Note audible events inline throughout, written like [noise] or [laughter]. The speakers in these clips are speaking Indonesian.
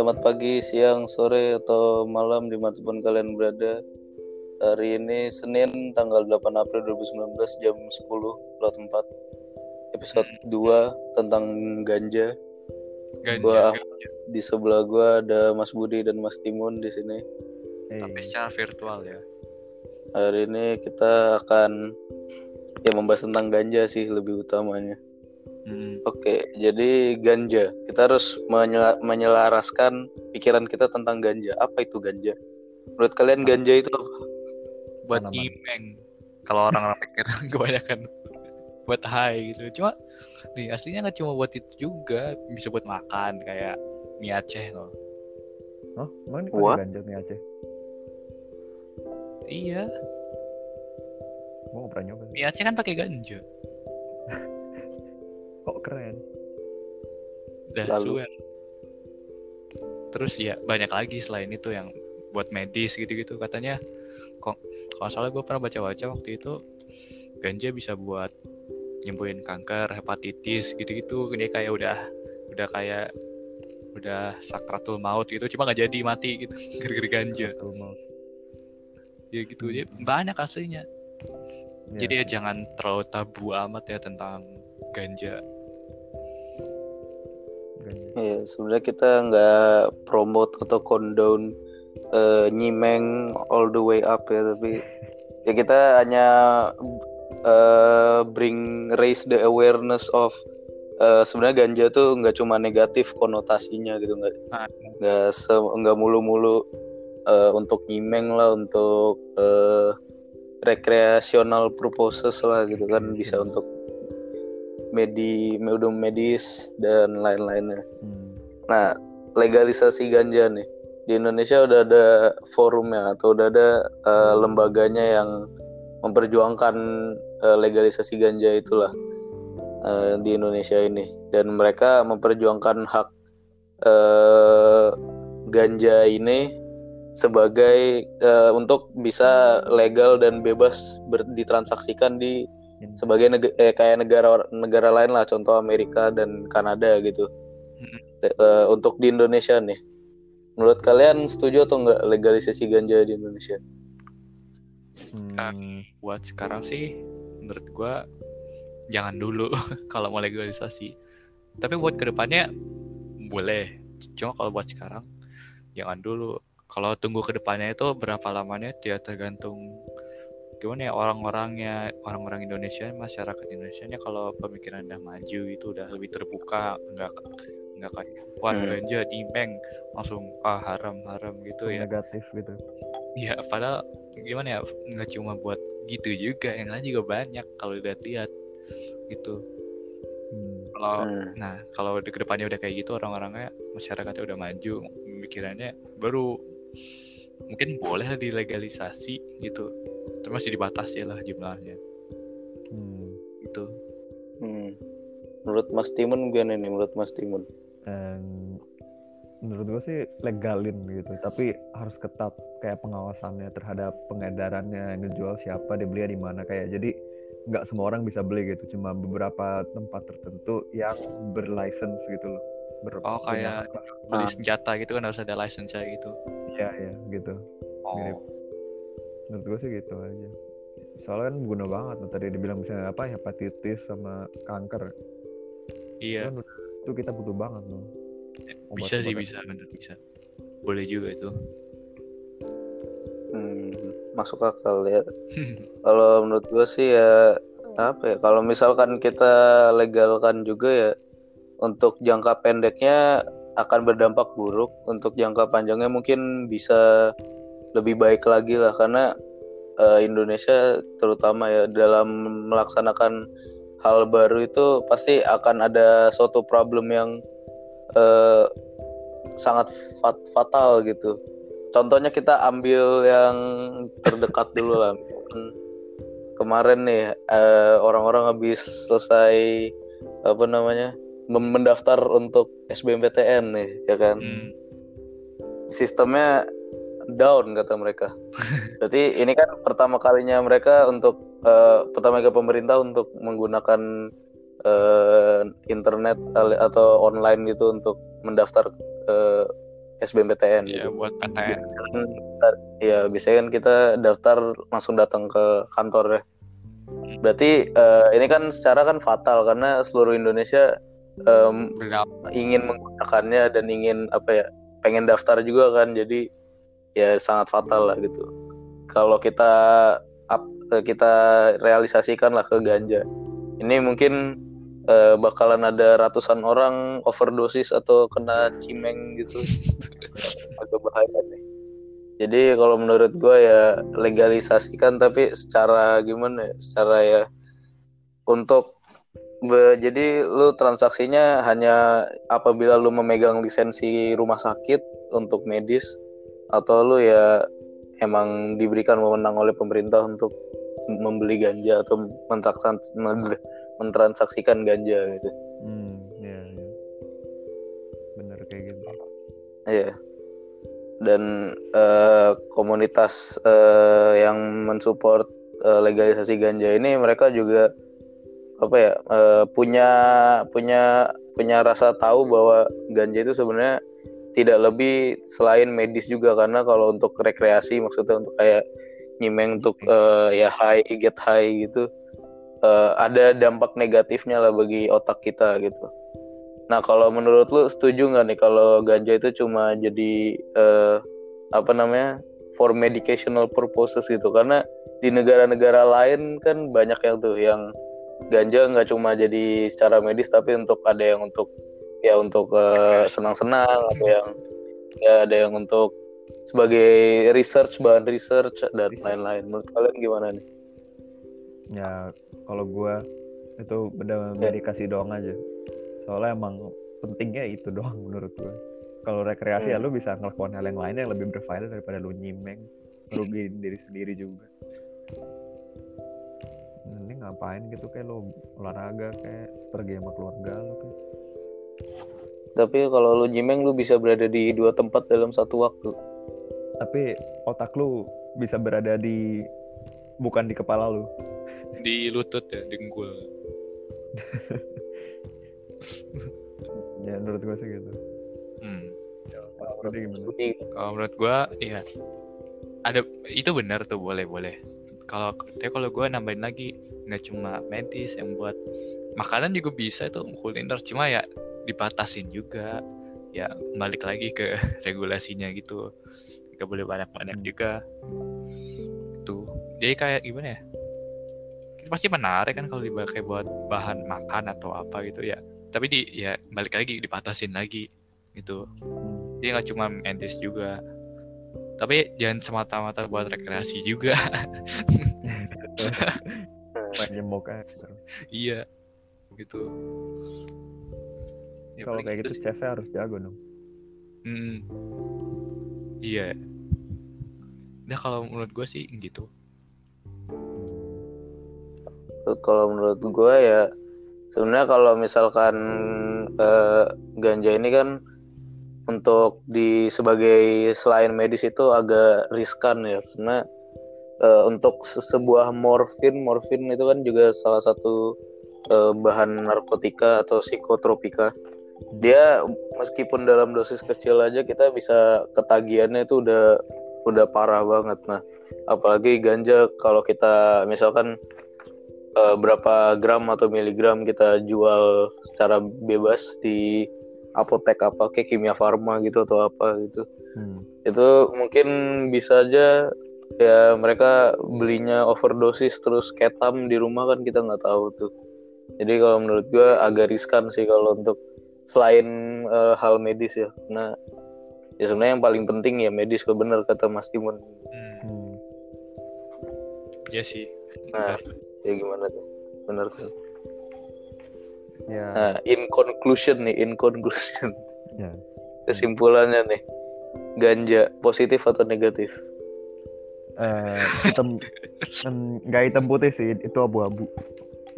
Selamat pagi, siang, sore, atau malam di mana pun kalian berada. Hari ini Senin tanggal 8 April 2019 jam 10 lewat 4 Episode 2 tentang ganja. Ganja, Gua ganja. di sebelah gua ada Mas Budi dan Mas Timun di sini. tapi secara virtual ya. Hari ini kita akan ya membahas tentang ganja sih lebih utamanya. Hmm. Oke, jadi ganja. Kita harus menyela- menyelaraskan pikiran kita tentang ganja. Apa itu ganja? Menurut kalian ganja itu apa? Buat nyimeng. Kalau orang-orang [laughs] pikir kebanyakan buat high gitu. Cuma nih aslinya nggak cuma buat itu juga, bisa buat makan kayak mie Aceh loh. Oh, emang ini ganja nih Aceh? Iya, Gue gak pernah nyoba. mie Aceh kan pakai ganja. [laughs] Kok keren? Udah Lalu? Terus ya banyak lagi selain itu yang buat medis gitu-gitu katanya kok kalau salah gue pernah baca-baca waktu itu ganja bisa buat nyembuhin kanker, hepatitis gitu-gitu. Dia kayak udah udah kayak udah sakratul maut gitu, cuma nggak jadi mati gitu [laughs] gara-gara ganja. Ya gitu ya banyak aslinya. Ya, Jadi ya jangan terlalu tabu amat ya tentang ganja. Ganja. Ya, sebenarnya kita nggak promote atau condone eh, nyimeng all the way up ya, tapi ya kita hanya eh, bring raise the awareness of eh, sebenarnya ganja tuh nggak cuma negatif konotasinya gitu nggak Ah. nggak nggak mulu-mulu eh, untuk nyimeng lah untuk eh, recreational purposes lah gitu kan bisa untuk medi medum medis dan lain-lainnya. Hmm. Nah, legalisasi ganja nih di Indonesia udah ada forumnya atau udah ada eh, lembaganya yang memperjuangkan eh, legalisasi ganja itulah eh, di Indonesia ini dan mereka memperjuangkan hak eh, ganja ini sebagai eh, untuk bisa legal dan bebas ber- ditransaksikan di In- sebagai neg- eh, kayak negara negara lain lah contoh Amerika dan Kanada gitu. Mm-mm. Eh, untuk di Indonesia nih. Menurut kalian setuju atau enggak legalisasi ganja di Indonesia? Hmm. buat sekarang sih menurut gua jangan dulu [laughs] kalau mau legalisasi. Tapi buat ke depannya boleh. Cuma kalau buat sekarang jangan dulu. Kalau tunggu ke depannya itu berapa lamanya ya tergantung gimana ya orang-orangnya orang-orang Indonesia masyarakat Indonesia nya kalau pemikiran udah maju itu udah lebih terbuka nggak nggak kayak wah Hmm. ganja dimeng langsung ah haram haram gitu ya Negatif gitu. Ya, padahal gimana ya, nggak cuma buat gitu juga, yang lain juga banyak kalau lihat-lihat gitu. Hmm. Kalau Hmm. nah kalau di ke depannya udah kayak gitu orang-orangnya masyarakatnya udah maju, pemikirannya baru mungkin boleh dilegalisasi gitu. Tapi masih dibatasi lah jumlahnya Hmm. gitu. Hmm. menurut Mas Timun gimana nih menurut Mas Timun Dan menurut gue sih legalin gitu, tapi harus ketat kayak pengawasannya terhadap pengedarannya, ngejual siapa, dibeli di mana kayak jadi nggak semua orang bisa beli gitu, cuma beberapa tempat tertentu yang berlicense gitu loh. Ber- Oh, kayak. Beli Ah. senjata gitu kan harus ada license gitu. Iya iya gitu. Mirip. Menurut gue sih gitu aja. Soalnya kan guna banget tuh. Tadi dibilang misalnya apa hepatitis sama kanker. Iya, kan itu kita butuh banget loh bisa sih bisa, bener bisa. Boleh juga itu. Hmm, masuk akal ya. [laughs] Kalau menurut gue sih ya apa ya kalau misalkan kita legalkan juga ya untuk jangka pendeknya akan berdampak buruk. Untuk jangka panjangnya mungkin bisa lebih baik lagi lah karena eh, Indonesia terutama ya dalam melaksanakan hal baru itu pasti akan ada suatu problem yang eh, sangat fat- fatal gitu. Contohnya kita ambil yang terdekat dulu lah. Kemarin nih eh, orang-orang habis selesai apa namanya mendaftar untuk SBMPTN nih ya kan? Hmm. sistemnya down kata mereka. Jadi ini kan pertama kalinya mereka untuk eh, pertama kali pemerintah untuk menggunakan eh, internet atau online gitu untuk mendaftar eh, SBMPTN ya gitu. buat PTN ya biasanya kan kita daftar langsung datang ke kantor ya. Berarti eh, ini kan secara kan fatal karena seluruh Indonesia berapa ingin menggunakannya dan ingin apa ya pengen daftar juga kan. Jadi ya sangat fatal lah gitu. Kalau kita up- eh, kita realisasikan lah ke ganja. Ini mungkin eh, bakalan ada ratusan orang overdosis atau kena cimeng gitu. [laughs] Agak bahaya nih jadi kalau menurut gue ya legalisasikan tapi secara gimana ya? Secara ya untuk Be- jadi lu transaksinya hanya apabila lu memegang lisensi rumah sakit untuk medis atau lu ya emang diberikan wewenang oleh pemerintah untuk membeli ganja atau mentransaks- men- mentransaksikan ganja gitu. Hmm, ya, ya. Bener kayak gitu. Iya. Dan eh, komunitas eh, yang mensupport eh, legalisasi ganja ini mereka juga apa ya eh, punya punya punya rasa tahu bahwa ganja itu sebenarnya tidak lebih selain medis juga karena kalau untuk rekreasi maksudnya untuk kayak nyimeng untuk eh, ya high get high gitu eh, ada dampak negatifnya lah bagi otak kita gitu. Nah kalau menurut lu setuju nggak nih kalau ganja itu cuma jadi eh, apa namanya for medicational purposes gitu karena di negara-negara lain kan banyak yang tuh yang ganja nggak cuma jadi secara medis tapi untuk ada yang untuk ya untuk eh, senang-senang ada yang ya ada yang untuk sebagai research bahan research dan lain-lain menurut kalian gimana nih? Ya kalau gua itu beda medikasi doang aja. Soalnya emang pentingnya itu doang [laughs] menurut gua. Kalau rekreasi ya Hmm. lu bisa ngelakuin hal yang lain yang lebih berfaedah daripada lu nyimeng, ngerugiin diri sendiri juga. Ini ngapain gitu kayak lu olahraga kayak pergi sama keluarga lu kayak. Tapi kalau lu nyimeng lu bisa berada di dua tempat dalam satu waktu. Tapi otak lu bisa berada di bukan di kepala lu. di lutut ya dengkul [laughs] Ya menurut gua sih gitu. hmm. Kalau menurut gua iya ada itu benar tuh boleh boleh kalau tapi kalau gua nambahin lagi nggak cuma medis yang buat makanan juga bisa itu kuliner cuma ya dibatasin juga. Ya balik lagi ke [laughs] regulasinya gitu. Nggak boleh banyak banyak juga. Tuh jadi kayak gimana ya? Pasti menarik kan kalau dipakai buat bahan makan atau apa gitu ya. Tapi di ya balik lagi dibatasin lagi gitu. Hmm. dia nggak cuma medis juga. Tapi jangan semata-mata buat rekreasi juga. [laughs] Main iya gitu Ya, Kalau kayak gitu sih. chefnya harus jago dong. Mm. iya nah kalau menurut gue sih gitu kalau menurut gue ya sebenarnya kalau misalkan eh, ganja ini kan untuk di sebagai selain medis itu agak riskan ya karena eh, untuk se- sebuah morfin morfin itu kan juga salah satu eh, bahan narkotika atau psikotropika dia meskipun dalam dosis kecil aja kita bisa ketagihannya itu udah udah parah banget. Nah apalagi ganja kalau kita misalkan eh, berapa gram atau miligram kita jual secara bebas di apotek apa kayak kimia farma gitu atau apa gitu. Hmm. itu mungkin bisa aja ya mereka belinya overdosis terus ketam di rumah kan kita nggak tahu tuh. Jadi kalau menurut gua agak riskan sih kalau untuk selain eh, hal medis ya. Karena ya sebenarnya yang paling penting ya medis kok bener kata Mas Timun. Hmm. Iya sih. Nah ya gimana tuh? Bener kan? Ya, nah in conclusion nih in conclusion. Ya. kesimpulannya nih ganja positif atau negatif? Eh, hitam. Em, [laughs] nggak hitam putih sih, itu abu-abu.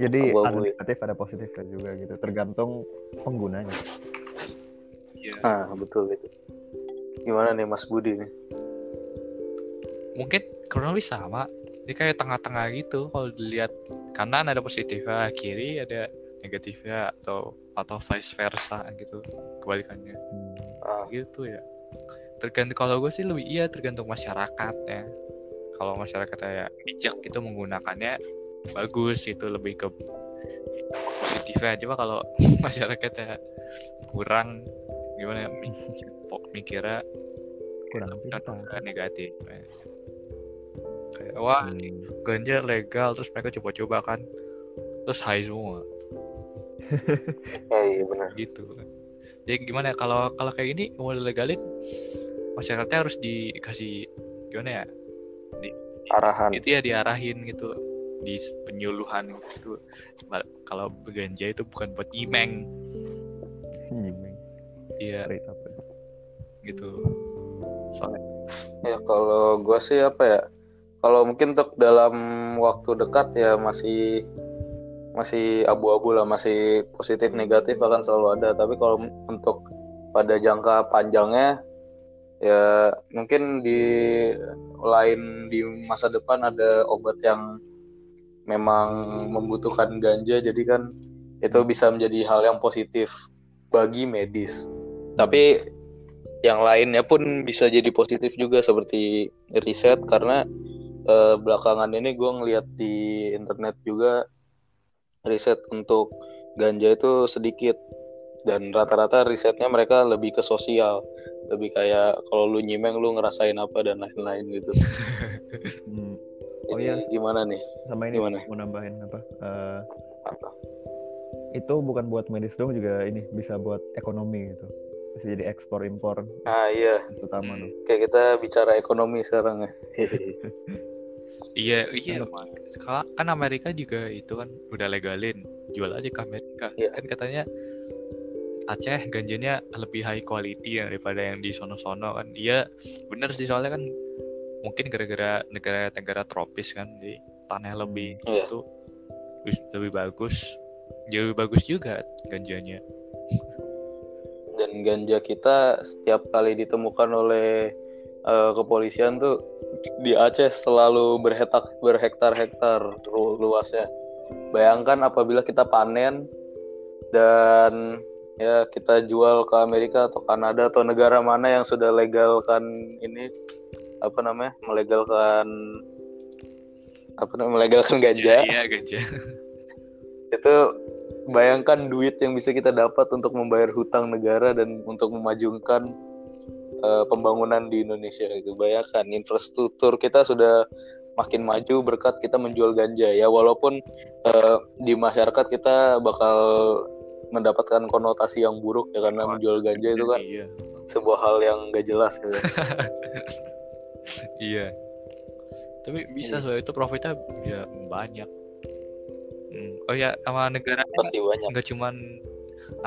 Jadi Abu-abu, ada ya. negatif ada positifnya juga gitu, tergantung penggunanya. iya. Ah betul itu. Gimana nih Mas Budi nih? Mungkin kurang lebih sama. Dia kayak tengah-tengah gitu kalau dilihat kanan ada positifnya kiri ada negatifnya atau atau vice versa gitu kebalikannya. Hmm. ah, gitu ya. Tergantung kalau gue sih lebih iya tergantung masyarakatnya. Kalau masyarakatnya bijak itu menggunakannya bagus itu lebih ke positifnya coba kalau [laughs] masyarakatnya kurang gimana mi- mikirnya kurang negatif kayak wah ini Hmm. ganja legal terus mereka coba-coba kan terus high semua Oh, [laughs] iya benar. gitu jadi gimana ya kalau kalau kayak gini mau legalin masyarakatnya harus dikasih gimana ya Arahan. itu ya diarahin gitu di penyuluhan gitu Ba- kalau ganja itu bukan buat imeng Nyimeng. iya gitu soalnya Ya kalau gua sih apa ya? Kalau mungkin untuk dalam waktu dekat ya masih masih abu-abu lah, masih positif negatif akan selalu ada. Tapi kalau untuk pada jangka panjangnya ya mungkin di lain di masa depan ada obat yang memang membutuhkan ganja jadi kan itu bisa menjadi hal yang positif bagi medis. Tapi yang lainnya pun bisa jadi positif juga seperti riset karena eh, belakangan ini gue ngeliat di internet juga riset untuk ganja itu sedikit dan rata-rata risetnya mereka lebih ke sosial lebih kayak kalau lu nyimeng lu ngerasain apa dan lain-lain gitu. [laughs] Oh Ini iya. gimana nih? Sama ini Gimana? mau nambahin apa? Eh, Apa? itu bukan buat medis dong juga ini bisa buat ekonomi gitu. Bisa jadi ekspor impor Ah iya, utama Hmm. tuh. kayak kita bicara ekonomi sekarang ya. [laughs] iya iya Ka- kan Amerika juga itu kan udah legalin jual aja ke Amerika Iya. kan katanya Aceh ganjanya lebih high quality daripada yang di sono-sono kan iya bener sih soalnya kan mungkin gara-gara negara-negara tropis kan di tanah lebih Iya. itu lebih- lebih bagus jauh lebih bagus juga ganjanya dan ganja kita setiap kali ditemukan oleh eh, kepolisian tuh di Aceh selalu berhektar berhektar-hektar luasnya. Bayangkan apabila kita panen dan ya kita jual ke Amerika atau Kanada atau negara mana yang sudah legalkan ini apa namanya melegalkan apa namanya melegalkan ganja. Iya ganja. [laughs] Itu bayangkan duit yang bisa kita dapat untuk membayar hutang negara dan untuk memajukan eh, pembangunan di Indonesia itu. Bayangkan infrastruktur kita sudah makin maju berkat kita menjual ganja. Ya walaupun eh, di masyarakat kita bakal mendapatkan konotasi yang buruk ya karena Wah, menjual ganja itu kan iya. sebuah hal yang gak jelas gitu. [laughs] iya. Tapi bisa Iya. soalnya itu profitnya ya banyak. Hmm. oh ya sama negara pasti banyak. nggak cuman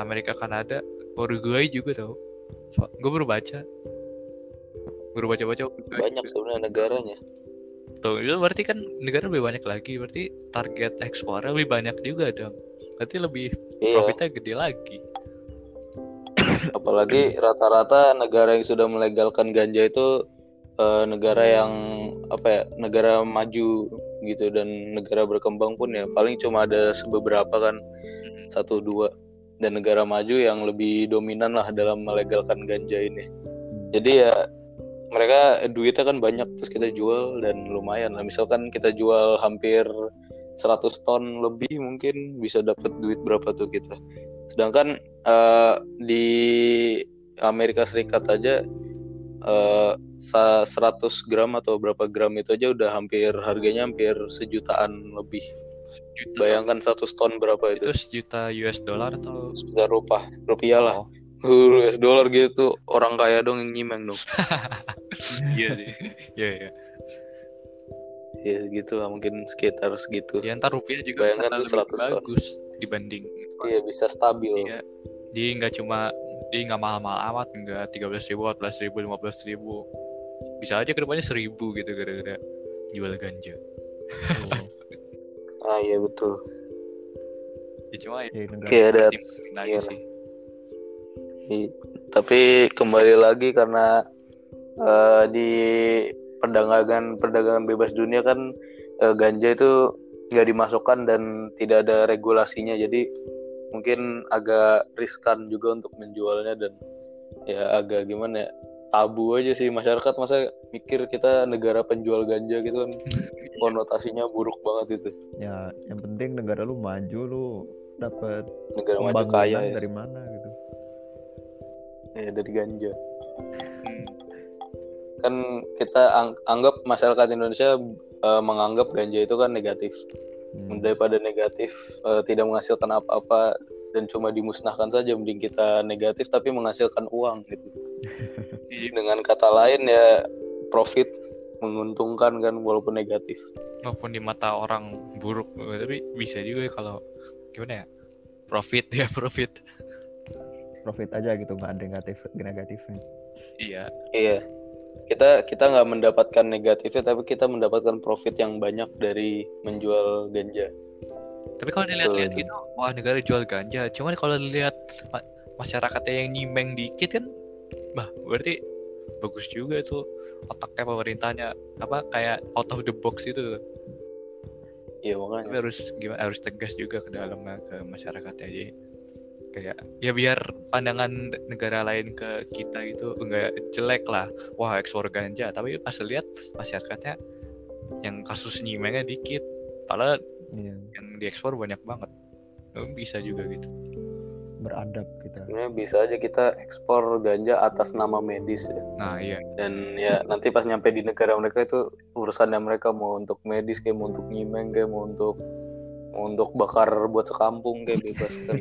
Amerika Kanada Uruguay juga tau. So, gue baru baca. Baru baca baca banyak sebenarnya negaranya. Tuh itu berarti kan negara lebih banyak lagi berarti target ekspornya lebih banyak juga dong. Berarti lebih iya. profitnya gede lagi. Apalagi rata-rata negara yang sudah melegalkan ganja itu eh, negara yang apa ya negara maju gitu dan negara berkembang pun ya paling cuma ada beberapa kan. Mm-mm. satu dua. Dan negara maju yang lebih dominan lah dalam melegalkan ganja ini. Jadi ya mereka duitnya kan banyak terus kita jual dan lumayan lah. Misalkan kita jual hampir 100 ton lebih mungkin bisa dapat duit berapa tuh kita. Sedangkan eh, di Amerika Serikat aja eh, sa- 100 gram atau berapa gram itu aja udah hampir harganya hampir sejutaan lebih. Juta. bayangkan 100 ton berapa itu? Itu sejuta US dollar atau? Sejuta rupiah rupiah lah. Oh, [laughs] US dollar gitu orang kaya dong yang nyimeng dong. [laughs] Iya sih. Iya iya. Ya gitu lah mungkin sekitar segitu. Ya ntar rupiah juga Bayangkan tuh lebih 100 ton. bagus dibanding. Iya bisa stabil. Iya. Dia nggak cuma dia nggak mahal-mahal amat, nggak tiga belas ribu, empat belas ribu, lima belas ribu. Bisa aja ke depannya seribu gitu gara-gara jual ganja. [laughs] ah iya betul Ya cuma ya, Jadi negara Oke ada iya. sih. i- tapi kembali lagi karena eh, di perdagangan perdagangan bebas dunia kan eh, ganja itu nggak dimasukkan dan tidak ada regulasinya jadi mungkin agak riskan juga untuk menjualnya dan ya agak gimana ya tabu aja sih masyarakat. Masa mikir kita negara penjual ganja gitu kan [laughs] konotasinya buruk banget itu. Ya yang penting negara lu maju lu dapat negara maju kaya ya. dari mana gitu. Ya dari ganja. Kan kita ang- anggap masyarakat Indonesia eh, menganggap ganja itu kan negatif Hmm. daripada negatif eh, tidak menghasilkan apa-apa dan cuma dimusnahkan saja mending kita negatif tapi menghasilkan uang gitu. [laughs] Dengan kata lain ya profit menguntungkan kan walaupun negatif. Walaupun di mata orang buruk tapi bisa juga kalau gimana ya profit [laughs] ya profit. Profit aja gitu nggak ada negatif negatifnya. Iya. Iya kita kita nggak mendapatkan negatifnya tapi kita mendapatkan profit yang banyak dari menjual ganja. Tapi kalau dilihat-lihat gitu wah negara jual ganja. Cuman kalau dilihat ma- masyarakatnya yang nyimeng dikit kan bah berarti bagus juga tuh otaknya pemerintahnya. Apa kayak out of the box itu iya tapi makanya harus gimana harus tegas juga ke dalamnya ke masyarakatnya. Aja kayak ya biar pandangan negara lain ke kita gitu enggak jelek lah. Wah ekspor ganja. Tapi pas lihat masyarakatnya yang kasus nyimengnya dikit. Padahal iya. yang diekspor banyak banget. Eh, bisa juga gitu. Beradab kita. Sebenarnya bisa aja kita ekspor ganja atas nama medis ya. Nah iya. Dan ya nanti pas nyampe di negara mereka itu urusannya mereka mau untuk medis kayak mau untuk nyimeng kayak mau untuk untuk bakar buat sekampung kayak bebas kan.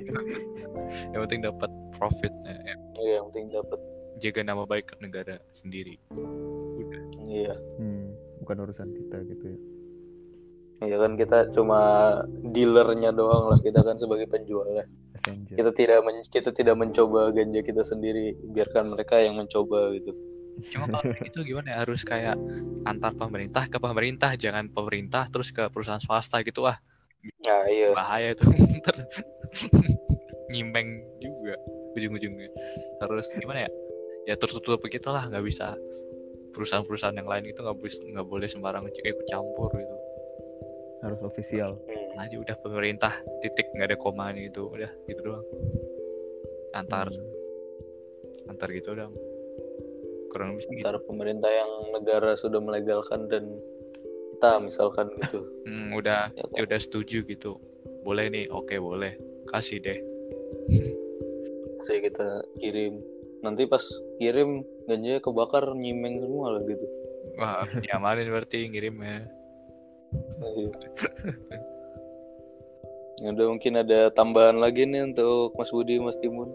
[laughs] Yang penting dapat profitnya ya, iya yang penting dapat. Jaga nama baik negara sendiri. Udah. Iya. Hmm, bukan urusan kita gitu ya. Iya kan kita cuma dealernya doang lah. Kita kan sebagai penjualnya messenger kita tidak men- kita tidak mencoba ganja kita sendiri. Biarkan mereka yang mencoba gitu. Cuma kalau gitu gimana ya? Harus kayak antar pemerintah ke pemerintah jangan pemerintah terus ke perusahaan swasta gitu. Wah nah iya. Bahaya itu. [laughs] Ntar [laughs] nyimbang juga ujung-ujungnya. Harus gimana ya? Ya tertutup begitu lah nggak bisa. Perusahaan-perusahaan yang lain itu nggak bisa nggak boleh sembarangan juga ikut campur gitu. Harus official Hmm. aja udah pemerintah titik nggak ada komanya gitu udah gitu doang. Antar. Hmm. antar gitu dong kurang lebih gitu antara pemerintah yang negara sudah melegalkan dan kita misalkan gitu Hmm, udah Ya kan? ya udah setuju gitu boleh nih oke boleh kasih deh saya kita kirim nanti pas kirim ganjanya kebakar nyimeng semua lah gitu wah nyamarin berarti ngirimnya Iya. Ya udah mungkin ada tambahan lagi nih untuk Mas Budi Mas Timun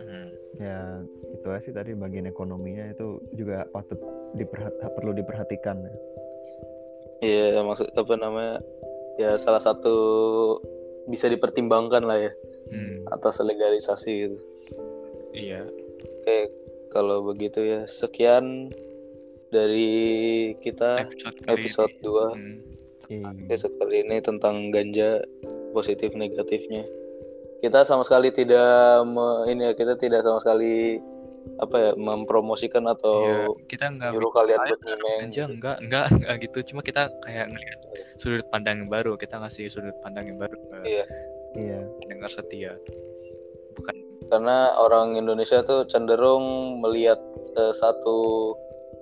Hmm. ya itu aja sih tadi bagian ekonominya itu juga patut diperhat perlu diperhatikan ya. Iya maksud apa namanya ya salah satu bisa dipertimbangkan lah ya Hmm, atas legalisasi gitu iya Oke kalau begitu ya sekian dari kita episode kali episode ini. 2 Hmm. Iya. episode kali ini tentang ganja positif negatifnya kita sama sekali tidak me- ini ya kita tidak sama sekali apa ya mempromosikan Iya, atau kita nggak nyuruh kalian buat nyimeng aja enggak enggak enggak gitu. Cuma kita kayak ngeliat sudut pandang yang baru. Kita ngasih sudut pandang yang baru ke Iya. iya. pendengar setia. Bukan. Karena orang Indonesia tuh cenderung melihat eh, satu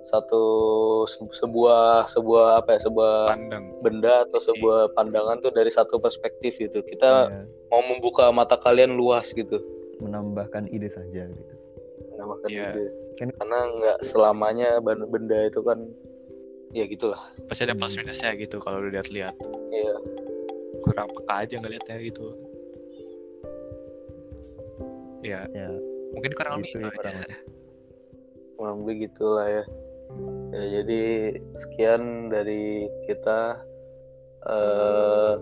satu se- sebuah sebuah apa ya sebuah pandang. benda atau sebuah pandangan tuh dari satu perspektif gitu. Kita iya. mau membuka mata kalian luas gitu. Menambahkan ide saja gitu menambahkan Iya. ide Kan- karena nggak selamanya benda itu kan ya gitulah pasti ada plus minusnya gitu kalau lu lihat-lihat Iya. kurang peka aja ngeliatnya gitu ya ya mungkin kurang lebih Gitu ya, itu kurang aja. lebih. kurang lebih gitulah ya. ya jadi sekian dari kita eh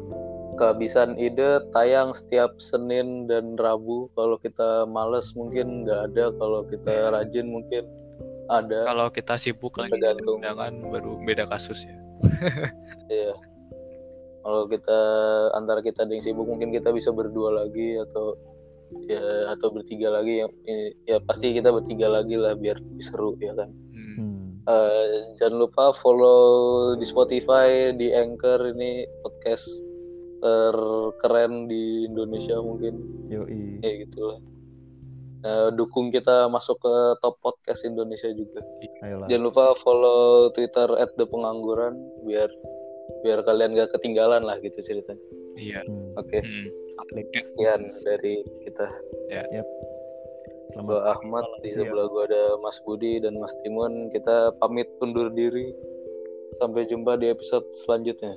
kehabisan ide tayang setiap Senin dan Rabu. Kalau kita males mungkin nggak ada kalau kita rajin mungkin ada. Kalau kita sibuk lagi Tergantung. undangan baru beda kasus ya. [laughs] Ya kalau kita antara kita ada yang sibuk mungkin kita bisa berdua lagi atau ya atau bertiga lagi. Ya, ya pasti kita bertiga lagi lah biar lebih seru ya kan? Hmm. Eh, jangan lupa follow di Spotify, di Anchor ini podcast terkeren di Indonesia mungkin yoi ya gitu lah. Eh, dukung kita masuk ke top podcast Indonesia juga. Ayolah. Jangan lupa follow Twitter @thepengangguran biar biar kalian gak ketinggalan lah gitu ceritanya. Iya. Hmm. Oke, Hmm. Update. sekian dari kita. Selamat Gua Ahmad di Iya. sebelah gua ada Mas Budi dan Mas Timun. Kita pamit undur diri. Sampai jumpa di episode selanjutnya.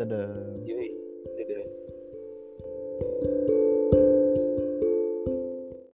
Dadah. Yuk.